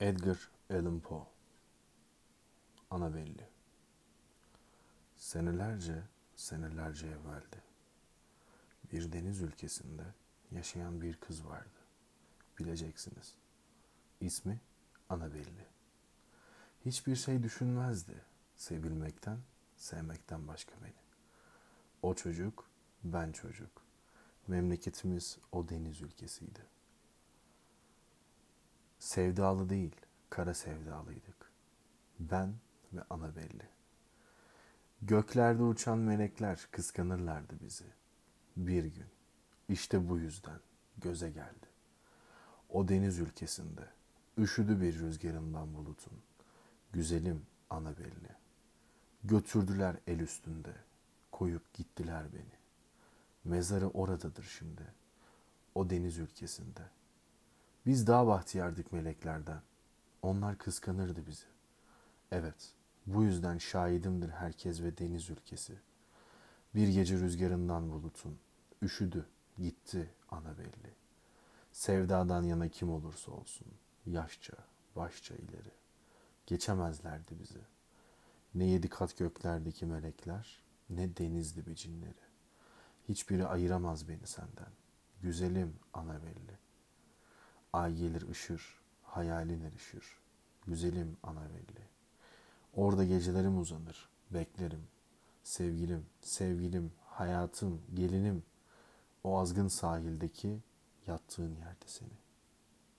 Edgar Allan Poe Anabelli Senelerce, senelerce evveldi. Bir deniz ülkesinde yaşayan bir kız vardı. Bileceksiniz. İsmi Anabelli. Hiçbir şey düşünmezdi. Sevilmekten, sevmekten başka beni. O çocuk, ben çocuk. Memleketimiz o deniz ülkesiydi. Sevdalı değil, kara sevdalıydık. Ben ve Anabelli. Göklerde uçan melekler kıskanırlardı bizi. Bir gün, işte bu yüzden göze geldi. O deniz ülkesinde, üşüdü bir rüzgarından bulutun. Güzelim Anabelli. Götürdüler el üstünde, koyup gittiler beni. Mezarı oradadır şimdi, o deniz ülkesinde.'' Biz daha bahtiyardık meleklerden. Onlar kıskanırdı bizi. Evet, bu yüzden şahidimdir herkes ve deniz ülkesi. Bir gece rüzgarından bulutun, üşüdü, gitti ana belli. Sevdadan yana kim olursa olsun, yaşça, başça ileri. Geçemezlerdi bizi. Ne yedi kat göklerdeki melekler, ne denizdi bir cinleri. Hiçbiri ayıramaz beni senden. Güzelim ana belli. Ay gelir ışır, hayalin erişir. Güzelim Anavelli. Orada gecelerim uzanır, beklerim. Sevgilim, sevgilim, hayatım, gelinim. O azgın sahildeki yattığın yerde seni.